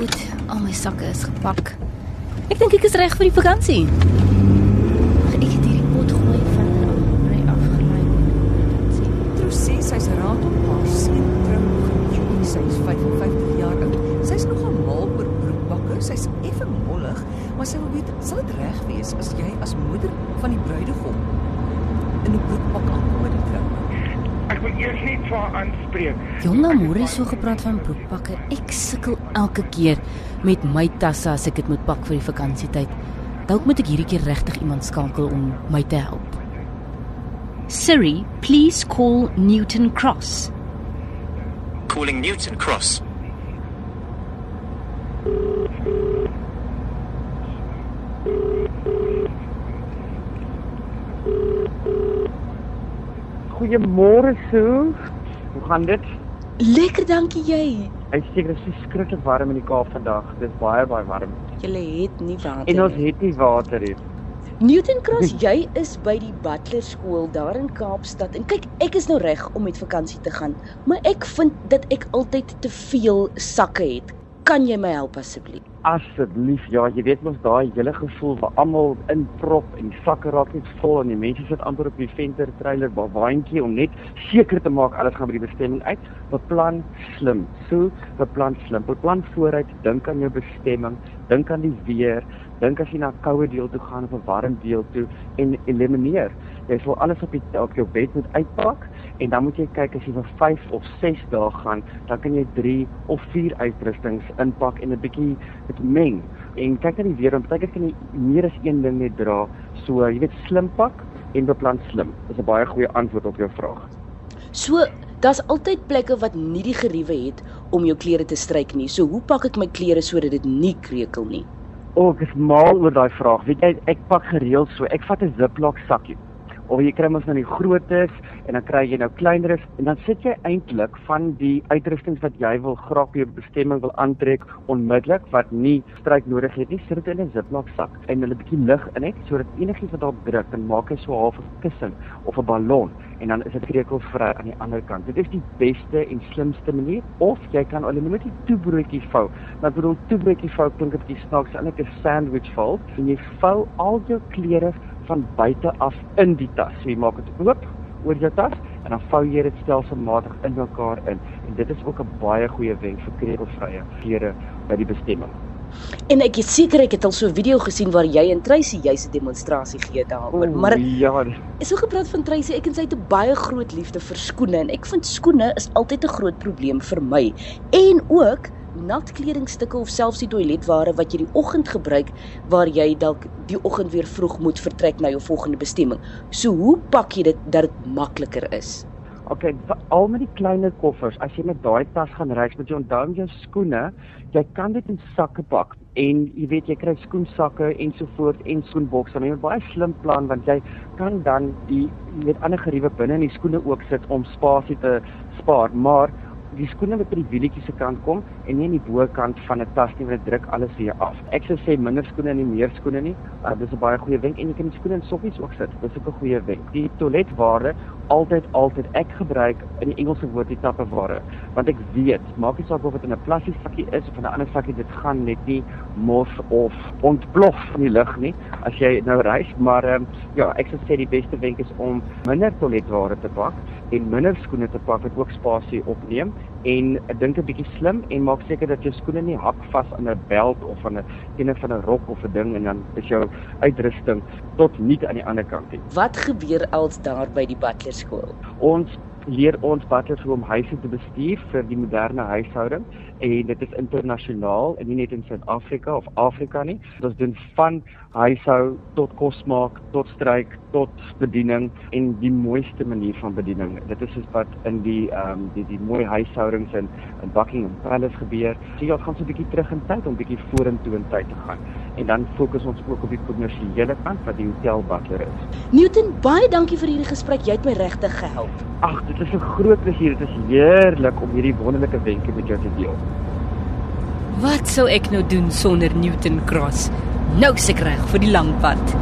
Goed, al my sakke is gepak. Ek dink ek is reg vir die vakansie. Ek het hierdie pot gooi aan ry afgelei. Sien. Trou sê sy's raad op haar trou in Julie. Sy's 55 jaar oud. Sy's nogal mal oor broekbakke. Sy's effe mollig, maar sy wil weet, sal dit reg wees as jy as moeder van die bruidegom in 'n broekbak aankom? Ek wil eers net vir haar aanspreek. Jonga Môre so gepraat van broekpakke. Ek sukkel elke keer met my tasse as ek dit moet pak vir die vakansietyd. Dalk moet ek hierdie keer regtig iemand skakel om my te help. Siri, please call Newton Cross. Calling Newton Cross. Goeiemôre Sue. Hoe gaan dit? Lekker, dankie jy. Ek seker dit is skrikkelik warm in die Kaap vandag. Dit is baie baie warm. Julle het nie water. En ons het nie water nie. Newton Cross, jy is by die Butler skool daar in Kaapstad. En kyk, ek is nou reg om met vakansie te gaan, maar ek vind dat ek altyd te veel sakke het. Kan jy my help asseblief? Asseblief, ja, jy weet mos daai hele gevoel waar almal inprop en die sakke raak net vol en die mense sit amper op die venter trailer baantjie om net seker te maak alles gaan by die bestemming uit. Beplan slim. So, beplan slim. Beplan vooruit, dink aan jou bestemming, dink aan die weer, dink as jy na 'n koue deel toe gaan of 'n warm deel toe en elimineer. Jy sal alles op die op jou bed moet uitpak en dan moet jy kyk as jy vir 5 of 6 dae gaan, dan kan jy 3 of 4 uitrustings inpak en 'n bietjie dit meng. En kyk na die weer, want partykeer kan jy meer as een ding net dra. So jy weet slim pak en beplan slim. Dis 'n baie goeie antwoord op jou vraag. So, daar's altyd plekke wat nie die geriewe het om jou klere te stryk nie. So, hoe pak ek my klere sodat dit nie kreukel nie? O, oh, ek is mal oor daai vraag. Weet jy, ek pak gereeld so. Ek vat 'n Ziploc sakkie. Of jy kry mos nou die grootes en dan kry jy nou kleineres en dan sit jy eintlik van die uitrustings wat jy wil graag jou bestemming wil aantrek onmiddellik wat nie stryk nodig het nie, sit dit in 'n Ziploc sak en hulle bietjie lug in het sodat enigiets wat daarop druk dan maak hy so half 'n kussing of 'n ballon en dan is dit kreukelvry aan die ander kant. Dit is die beste en slimste manier of jy kan hulle net 'n toebroodjie vou. Nou bedoel toebroodjie vou klink 'n bietjie snaaks, eintlik 'n sandwich vou en jy vou al jou klere van buite af in die tas. So jy maak dit oop oor jou tas en dan vou jy dit stelselmatig in mekaar in. En dit is ook 'n baie goeie wenk vir kreukelvrye klere by die bestemming. En ek is seker ek het al so 'n video gesien waar jy en Tracy juis 'n demonstrasie gee daaroor. Oeh, Maar ja, so gepraat van Tracy, ek en sy het 'n baie groot liefde vir skoene en ek vind skoene is altyd 'n groot probleem vir my. En ook nat kledingstukke of selfs die toiletware wat jy die oggend gebruik waar jy dalk die oggend weer vroeg moet vertrek na jou volgende bestemming. So hoe pak jy dit dat dit makliker is? Okay, al met die kleiner koffers, as jy met daai tas gaan reis, moet jy onthou jou skoene, jy kan dit in sakke pak en jy weet jy kry skoensakke ensovoorts en skoenbokse. Maar jy moet baie slim plan want jy kan dan die jy weet ander geriewe binne in die skoene ook sit om spasie te spaar, maar die skoene wat by die wielietjie se kant kom en nie aan die bokant van 'n tas nie want dit druk alles weer af. Ek sou sê minder skoene en nie meer skoene nie. Uh, dis 'n baie goeie wenk en jy kan die skoene in sokkies ook sit. Dis ook 'n goeie wenk. Die toiletware altyd altyd ek gebruik in die Engelse woord die tappeware want ek weet maak nie saak of dit in 'n plastiek sakkie is of in 'n ander sakkie dit gaan net nie mos of ontplof van die lug nie as jy nou reis maar um, ja ek sou sê die beste wenk is om minder toiletware te pak en minder skoene te pak wat ook spasie opneem en dink 'n bietjie slim en maak seker dat jou skoene nie hak vas aan 'n beld of aan 'n een van 'n rok of 'n ding en dan is jou uitrusting tot nie aan die ander kant nie. Wat gebeur als daar by die Butler skool? Ons leer ons butlers hoe om huise te bestuur vir die moderne huishouding en dit is internasionaal en nie net in Suid-Afrika of Afrika nie. Ons doen van huishou tot kos maak, tot stryk, tot bediening en die mooiste manier van bediening. Dit is soos wat in die ehm um, die die mooi huishoudings in in Buckingham Palace gebeur. So jy gaan so 'n bietjie terug in tyd om bietjie vorentoe in tyd te gaan. En dan fokus ons ook op die kommersiële kant wat die hotel butler is. Newton, baie dankie vir hierdie gesprek. Jy het my regtig gehelp. Ag, dit is 'n groot plesier. Dit is heerlik om hierdie wonderlike wenke met jou te deel. Wat sou ek nou doen sonder Newton Cross? Nou seker reg vir die lang pad.